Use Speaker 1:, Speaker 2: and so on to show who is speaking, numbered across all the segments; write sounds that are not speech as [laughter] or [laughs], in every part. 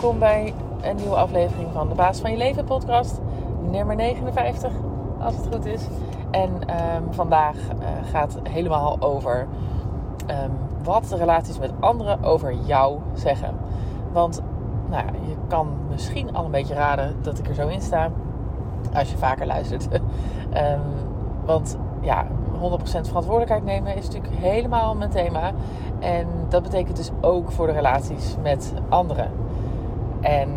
Speaker 1: welkom bij een nieuwe aflevering van de Baas van Je Leven podcast, nummer 59, als het goed is. En um, vandaag uh, gaat helemaal over um, wat de relaties met anderen over jou zeggen. Want nou je kan misschien al een beetje raden dat ik er zo in sta, als je vaker luistert. um, [laughs] want ja, 100% verantwoordelijkheid nemen is natuurlijk helemaal mijn thema. En dat betekent dus ook voor de relaties met anderen. En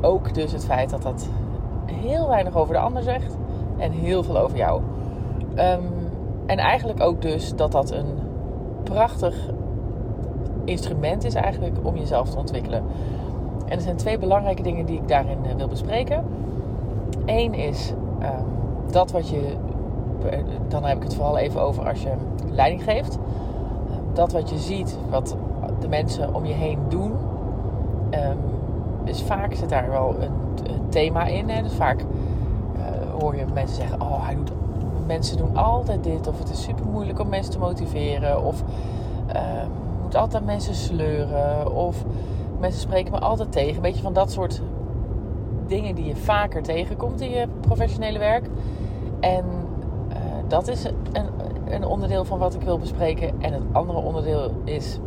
Speaker 1: ook dus het feit dat dat heel weinig over de ander zegt en heel veel over jou. Um, en eigenlijk ook dus dat dat een prachtig instrument is eigenlijk om jezelf te ontwikkelen. En er zijn twee belangrijke dingen die ik daarin uh, wil bespreken. Eén is um, dat wat je, dan heb ik het vooral even over als je leiding geeft. Dat wat je ziet, wat de mensen om je heen doen, um, dus vaak zit daar wel een, thema in. Hè? Dus vaak uh, hoor je mensen zeggen: Oh, hij doet, mensen doen altijd dit. Of het is super moeilijk om mensen te motiveren. Of uh, moet altijd mensen sleuren. Of mensen spreken me altijd tegen. Een beetje van dat soort dingen die je vaker tegenkomt in je professionele werk. En uh, dat is een, een onderdeel van wat ik wil bespreken. En het andere onderdeel is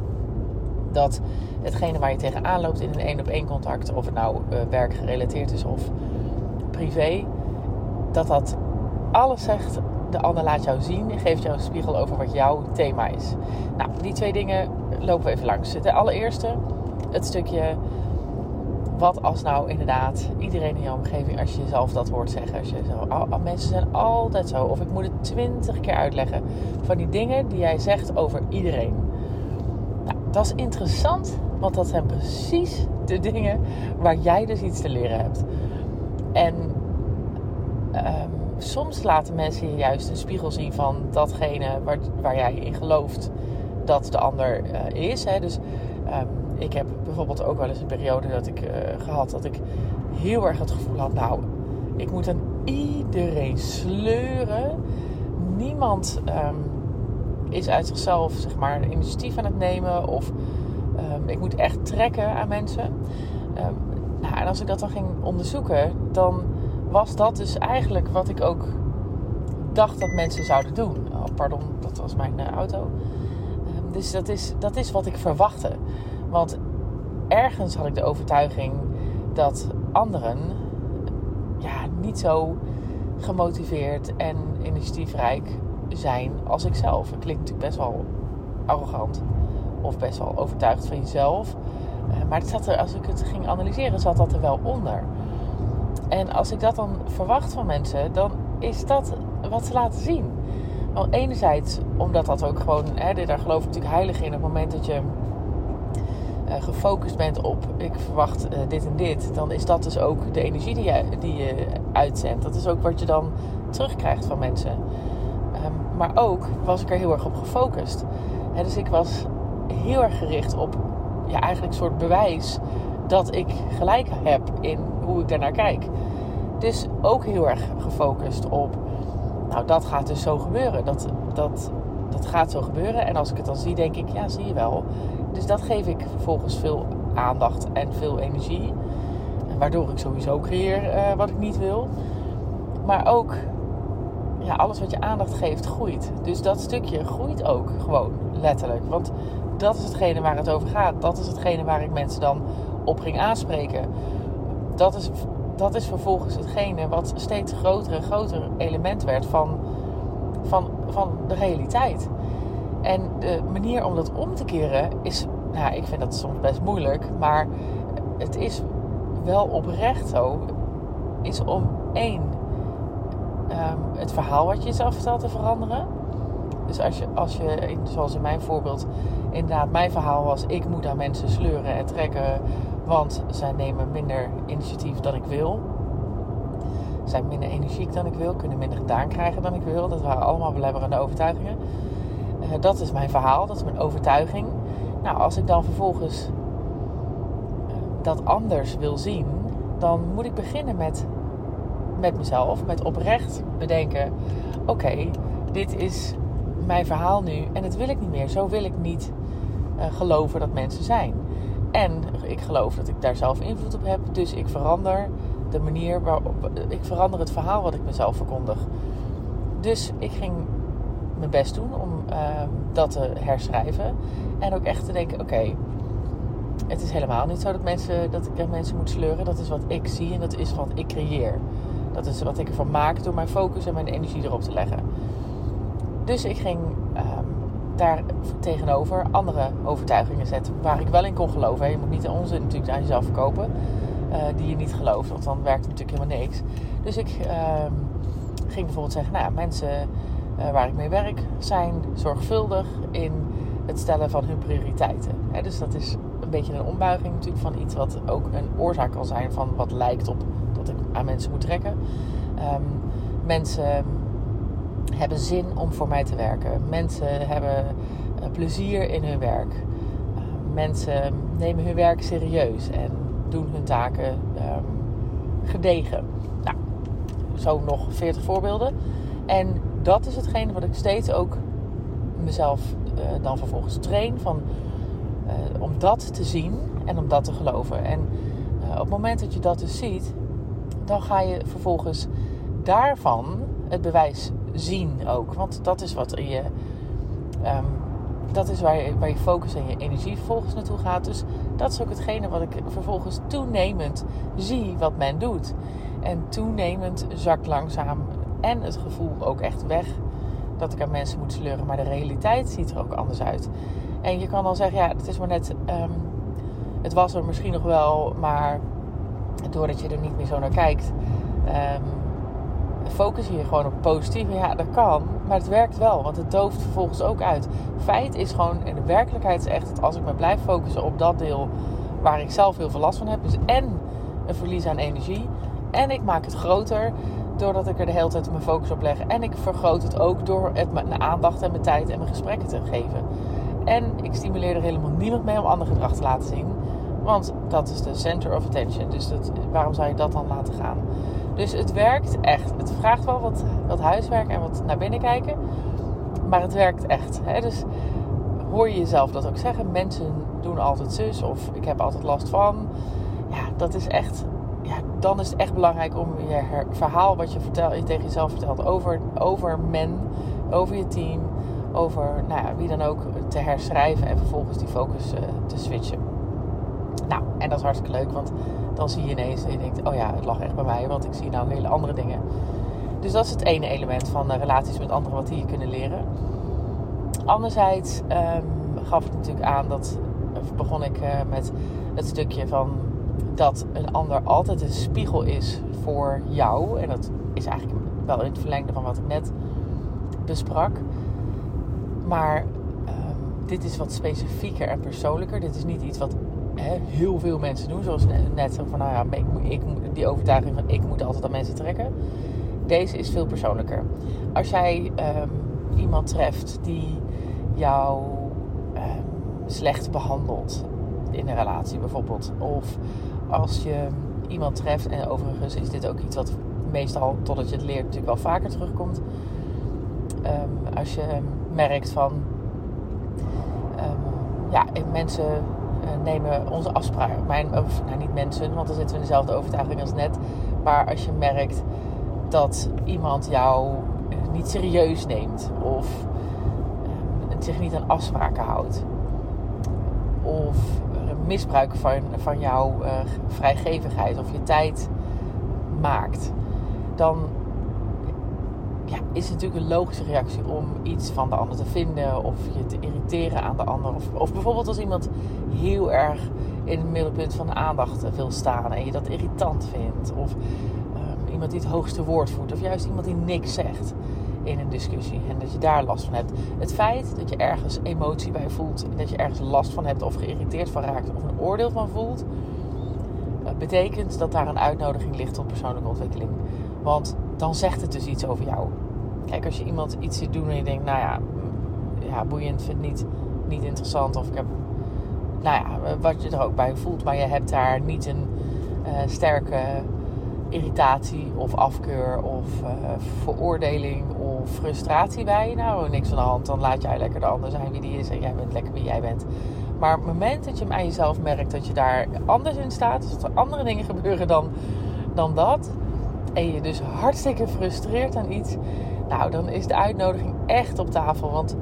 Speaker 1: dat hetgene waar je tegenaan loopt in een één op één contact, of het nou uh, werkgerelateerd is of privé, dat dat alles zegt. De ander laat jou zien en geeft jou een spiegel over wat jouw thema is. Nou, die twee dingen lopen we even langs. De allereerste, het stukje. Wat als nou inderdaad iedereen in jouw omgeving, als je jezelf dat hoort zeggen, als je zo, oh, oh, mensen zijn altijd zo, of ik moet het twintig keer uitleggen van die dingen die jij zegt over iedereen. Is interessant, want dat zijn precies de dingen waar jij dus iets te leren hebt. En um, soms laten mensen je juist een spiegel zien van datgene waar, waar jij in gelooft dat de ander uh, is. Hè. Dus um, ik heb bijvoorbeeld ook wel eens een periode dat ik uh, gehad dat ik heel erg het gevoel had, nou, ik moet aan iedereen sleuren. Niemand um, is uit zichzelf zeg maar initiatief aan het nemen of um, ik moet echt trekken aan mensen. Um, nou, en als ik dat dan ging onderzoeken, dan was dat dus eigenlijk wat ik ook dacht dat mensen zouden doen. Oh, pardon, dat was mijn uh, auto. Um, dus dat is, dat is wat ik verwachtte. Want ergens had ik de overtuiging dat anderen ja, niet zo gemotiveerd en initiatiefrijk zijn als ik zelf. Het klinkt natuurlijk best wel arrogant of best wel overtuigd van jezelf. Uh, maar het zat er, als ik het ging analyseren, zat dat er wel onder. En als ik dat dan verwacht van mensen, dan is dat wat ze laten zien. Wel, enerzijds omdat dat ook gewoon, hè, daar geloof ik natuurlijk heilig in. Op het moment dat je uh, gefocust bent op ik verwacht uh, dit en dit, dan is dat dus ook de energie die je, die je uitzendt. Dat is ook wat je dan terugkrijgt van mensen. Um, maar ook was ik er heel erg op gefocust. Dus ik was heel erg gericht op ja, eigenlijk een soort bewijs dat ik gelijk heb in hoe ik daarnaar kijk. Dus ook heel erg gefocust op, nou dat gaat dus zo gebeuren. Dat, dat, dat gaat zo gebeuren. En als ik het dan zie, denk ik, ja zie je wel. Dus dat geef ik vervolgens veel aandacht en veel energie. Waardoor ik sowieso creëer uh, wat ik niet wil. Maar ook, ja, alles wat je aandacht geeft groeit. Dus dat stukje groeit ook gewoon, letterlijk. Want dat is hetgene waar het over gaat. Dat is hetgene waar ik mensen dan op ging aanspreken. Dat is, dat is vervolgens hetgene wat steeds groter en groter element werd van, van, van de realiteit. En de manier om dat om te keren is, nou, ik vind dat soms best moeilijk, maar het is wel oprecht zo, is om één, um, het verhaal wat je jezelf vertelt te veranderen. Dus als je, als je, zoals in mijn voorbeeld, inderdaad mijn verhaal was: ik moet aan mensen sleuren en trekken, want zij nemen minder initiatief dan ik wil. Zijn minder energiek dan ik wil, kunnen minder gedaan krijgen dan ik wil. Dat waren allemaal belemmerende overtuigingen. Uh, dat is mijn verhaal, dat is mijn overtuiging. Nou, als ik dan vervolgens uh, dat anders wil zien, dan moet ik beginnen met, met mezelf, met oprecht bedenken: oké, dit is mijn verhaal nu en dat wil ik niet meer. Zo wil ik niet uh, geloven dat mensen zijn. En ik geloof dat ik daar zelf invloed op heb. Dus ik verander de manier waarop. Ik verander het verhaal wat ik mezelf verkondig. Dus ik ging mijn best doen om ehm, dat te herschrijven. En ook echt te denken: oké, het is helemaal niet zo dat, mensen, dat ik mensen moet sleuren. Dat is wat ik zie en dat is wat ik creëer. Dat is wat ik ervan maak door mijn focus en mijn energie erop te leggen. Dus ik ging um, daar tegenover andere overtuigingen zetten waar ik wel in kon geloven. Je moet niet de onzin natuurlijk aan jezelf verkopen uh, die je niet gelooft, want dan werkt het natuurlijk helemaal niks. Dus ik um, ging bijvoorbeeld zeggen, nou mensen uh, waar ik mee werk zijn zorgvuldig in het stellen van hun prioriteiten. Dus dat is een beetje een ombuiging natuurlijk van iets wat ook een oorzaak kan zijn van wat lijkt op ik aan mensen moet trekken. Um, mensen hebben zin om voor mij te werken. Mensen hebben uh, plezier in hun werk. Uh, mensen nemen hun werk serieus en doen hun taken um, gedegen. Nou, zo nog 40 voorbeelden. En dat is hetgene wat ik steeds ook mezelf uh, dan vervolgens train. Van, uh, om dat te zien en om dat te geloven. En op het moment dat je dat dus ziet, dan ga je vervolgens daarvan het bewijs zien ook. Want dat is wat je. Um, dat is waar je, waar je focus en je energie vervolgens naartoe gaat. Dus dat is ook hetgene wat ik vervolgens toenemend zie wat men doet. En toenemend zakt langzaam en het gevoel ook echt weg dat ik aan mensen moet sleuren. Maar de realiteit ziet er ook anders uit. En je kan dan zeggen, ja, het is maar net. Um, het was er misschien nog wel, maar doordat je er niet meer zo naar kijkt. Um, focus je gewoon op positief. Ja, dat kan. Maar het werkt wel, want het dooft vervolgens ook uit. Feit is gewoon, en de werkelijkheid is echt dat als ik me blijf focussen op dat deel waar ik zelf heel veel last van heb. Dus en een verlies aan energie. En ik maak het groter doordat ik er de hele tijd mijn focus op leg. En ik vergroot het ook door het mijn aandacht en mijn tijd en mijn gesprekken te geven. En ik stimuleer er helemaal niemand mee om ander gedrag te laten zien. Want dat is de center of attention. Dus dat, waarom zou je dat dan laten gaan? Dus het werkt echt. Het vraagt wel wat, wat huiswerk en wat naar binnen kijken. Maar het werkt echt. Hè? Dus hoor je jezelf dat ook zeggen. Mensen doen altijd zus of ik heb altijd last van. Ja, dat is echt. Ja, dan is het echt belangrijk om je verhaal wat je, tegen jezelf vertelt over, over men, over je team, over nou ja, wie dan ook te herschrijven en vervolgens die focus uh, te switchen. Nou, en dat is hartstikke leuk, want dan zie je ineens en je denkt, oh ja, het lag echt bij mij, want ik zie nou hele andere dingen. Dus dat is het ene element van uh, relaties met anderen wat die je kunnen leren. Anderzijds um, gaf het natuurlijk aan dat, begon ik uh, met het stukje van dat een ander altijd een spiegel is voor jou. En dat is eigenlijk wel in het verlengde van wat ik net besprak. Maar um, dit is wat specifieker en persoonlijker. Dit is niet iets wat heel veel mensen doen. Zoals net van, nou ja, ik, die overtuiging van ik moet altijd aan mensen trekken. Deze is veel persoonlijker. Als jij um, iemand treft die jou um, slecht behandelt in een relatie bijvoorbeeld. Of als je iemand treft, en overigens is dit ook iets wat meestal, totdat je het leert, natuurlijk wel vaker terugkomt. Um, als je merkt van, ja, mensen nemen onze afspraken. Mijn, of, nou, niet mensen, want dan zitten we in dezelfde overtuiging als net. Maar als je merkt dat iemand jou niet serieus neemt of uh, zich niet aan afspraken houdt, of misbruik van, van jouw vrijgevigheid of je tijd maakt, dan ja, is natuurlijk een logische reactie om iets van de ander te vinden of je te irriteren aan de ander. Of, of bijvoorbeeld als iemand heel erg in het middelpunt van de aandacht wil staan en je dat irritant vindt. Of um, iemand die het hoogste woord voert. Of juist iemand die niks zegt in een discussie en dat je daar last van hebt. Het feit dat je ergens emotie bij voelt en dat je ergens last van hebt of geïrriteerd van raakt of een oordeel van voelt, uh, betekent dat daar een uitnodiging ligt tot persoonlijke ontwikkeling. Want dan zegt het dus iets over jou. Kijk, als je iemand iets ziet doen en je denkt, nou ja, ja boeiend, vind niet, niet interessant. Of ik heb, nou ja, wat je er ook bij voelt. Maar je hebt daar niet een uh, sterke irritatie of afkeur of uh, veroordeling of frustratie bij. Nou, niks van de hand. Dan laat jij lekker de ander zijn wie die is en jij bent lekker wie jij bent. Maar op het moment dat je aan jezelf merkt dat je daar anders in staat, dat er andere dingen gebeuren dan, dan dat, en je dus hartstikke frustreert aan iets, nou dan is de uitnodiging echt op tafel. Want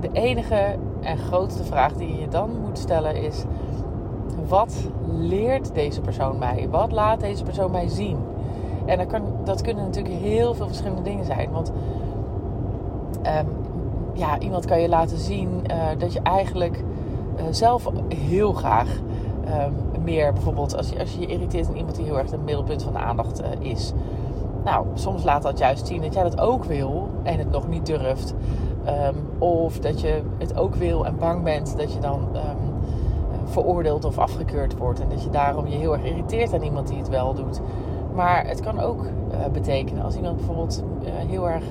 Speaker 1: de enige en grootste vraag die je dan moet stellen is: wat leert deze persoon mij? Wat laat deze persoon mij zien? En dat, kan, dat kunnen natuurlijk heel veel verschillende dingen zijn. Want um, ja, iemand kan je laten zien uh, dat je eigenlijk uh, zelf heel graag um, bijvoorbeeld als je, als je irriteert aan iemand die heel erg het middelpunt van de aandacht uh, is. Nou, soms laat dat juist zien dat jij dat ook wil en het nog niet durft. Um, of dat je het ook wil en bang bent dat je dan veroordeeld of afgekeurd wordt. En dat je daarom je heel erg irriteert aan iemand die het wel doet. Maar het kan ook uh, betekenen als iemand bijvoorbeeld heel erg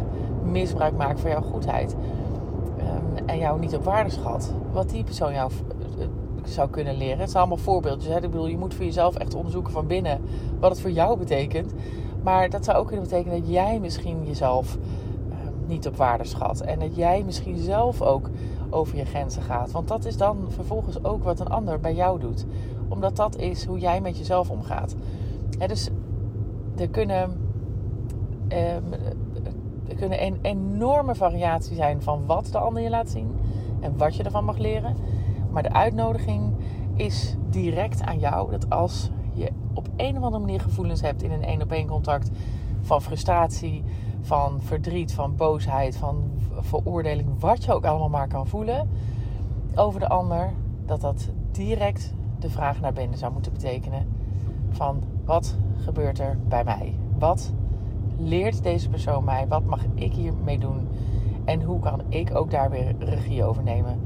Speaker 1: misbruik maakt van jouw goedheid. Um, en jou niet op waarde schat. Wat die persoon jou zou kunnen leren. Het zijn allemaal voorbeeldjes. Hè? Ik bedoel, je moet voor jezelf echt onderzoeken van binnen wat het voor jou betekent. Maar dat zou ook kunnen betekenen dat jij misschien jezelf niet op waarde schat. En dat jij misschien zelf ook over je grenzen gaat. Want dat is dan vervolgens ook wat een ander bij jou doet. Omdat dat is hoe jij met jezelf omgaat. dus er kunnen, um, er kunnen een enorme variatie zijn van wat de ander je laat zien. En wat je ervan mag leren. Maar de uitnodiging is direct aan jou. Dat als je op een of andere manier gevoelens hebt in een één op één contact van frustratie, van verdriet, van boosheid, van veroordeling, wat je ook allemaal maar kan voelen over de ander, dat dat direct de vraag naar binnen zou moeten betekenen van wat gebeurt er bij mij? Wat leert deze persoon mij? Wat mag ik hiermee doen? En hoe kan ik ook daar weer regie over nemen?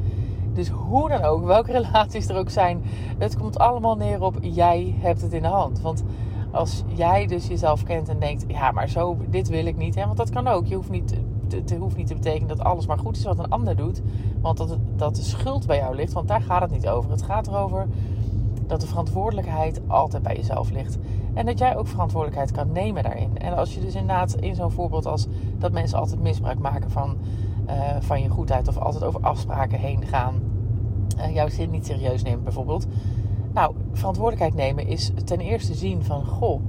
Speaker 1: Dus hoe dan ook, welke [laughs] relaties er ook zijn, het komt allemaal neer op jij hebt het in de hand. Want als jij dus jezelf kent en denkt, ja, maar zo, dit wil ik niet. Hè? Want dat kan ook. Je hoeft niet, het hoeft niet te betekenen dat alles maar goed is wat een ander doet. Want dat, dat de schuld bij jou ligt. Want daar gaat het niet over. Het gaat erover dat de verantwoordelijkheid altijd bij jezelf ligt. En dat jij ook verantwoordelijkheid kan nemen daarin. En als je dus inderdaad in zo'n voorbeeld als dat mensen altijd misbruik maken van, uh, van je goedheid. Of altijd over afspraken heen gaan. Uh, jouw zin niet serieus nemen bijvoorbeeld nou, verantwoordelijkheid nemen is ten eerste zien van, goh,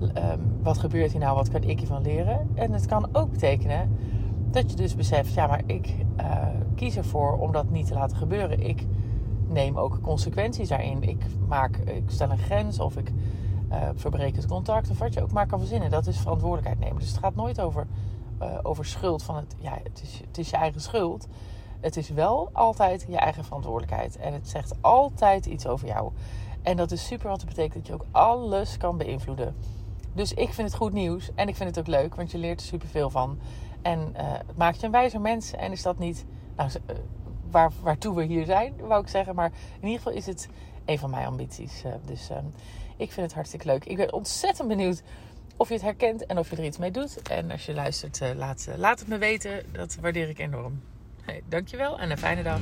Speaker 1: um, wat gebeurt hier nou, wat kan ik hiervan leren? En het kan ook betekenen dat je dus beseft, ja, maar ik uh, kies ervoor om dat niet te laten gebeuren. Ik neem ook consequenties daarin. Ik, maak, ik stel een grens of ik uh, verbreek het contact of wat je ook maar kan verzinnen. Dat is verantwoordelijkheid nemen. Dus het gaat nooit over, uh, over schuld van het, ja, het is, het is je eigen schuld. Het is wel altijd je eigen verantwoordelijkheid. En het zegt altijd iets over jou. En dat is super, want dat betekent dat je ook alles kan beïnvloeden. Dus ik vind het goed nieuws. En ik vind het ook leuk, want je leert er superveel van. En uh, het maakt je een wijzer mens. En is dat niet nou, uh, waar, waartoe we hier zijn, wou ik zeggen. Maar in ieder geval is het een van mijn ambities. Dus ik vind het hartstikke leuk. Ik ben ontzettend benieuwd of je het herkent en of je er iets mee doet. En als je luistert, laat, laat het me weten. Dat waardeer ik enorm. Hey, dankjewel en een fijne dag.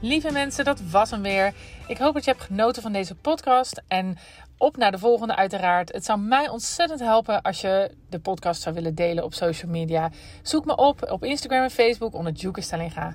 Speaker 1: Lieve mensen, dat was hem weer. Ik hoop dat je hebt genoten van deze podcast. En op naar de volgende, uiteraard. Het zou mij ontzettend helpen als je de podcast zou willen delen op social media. Zoek me op op Instagram en Facebook onder Juke Stellinga.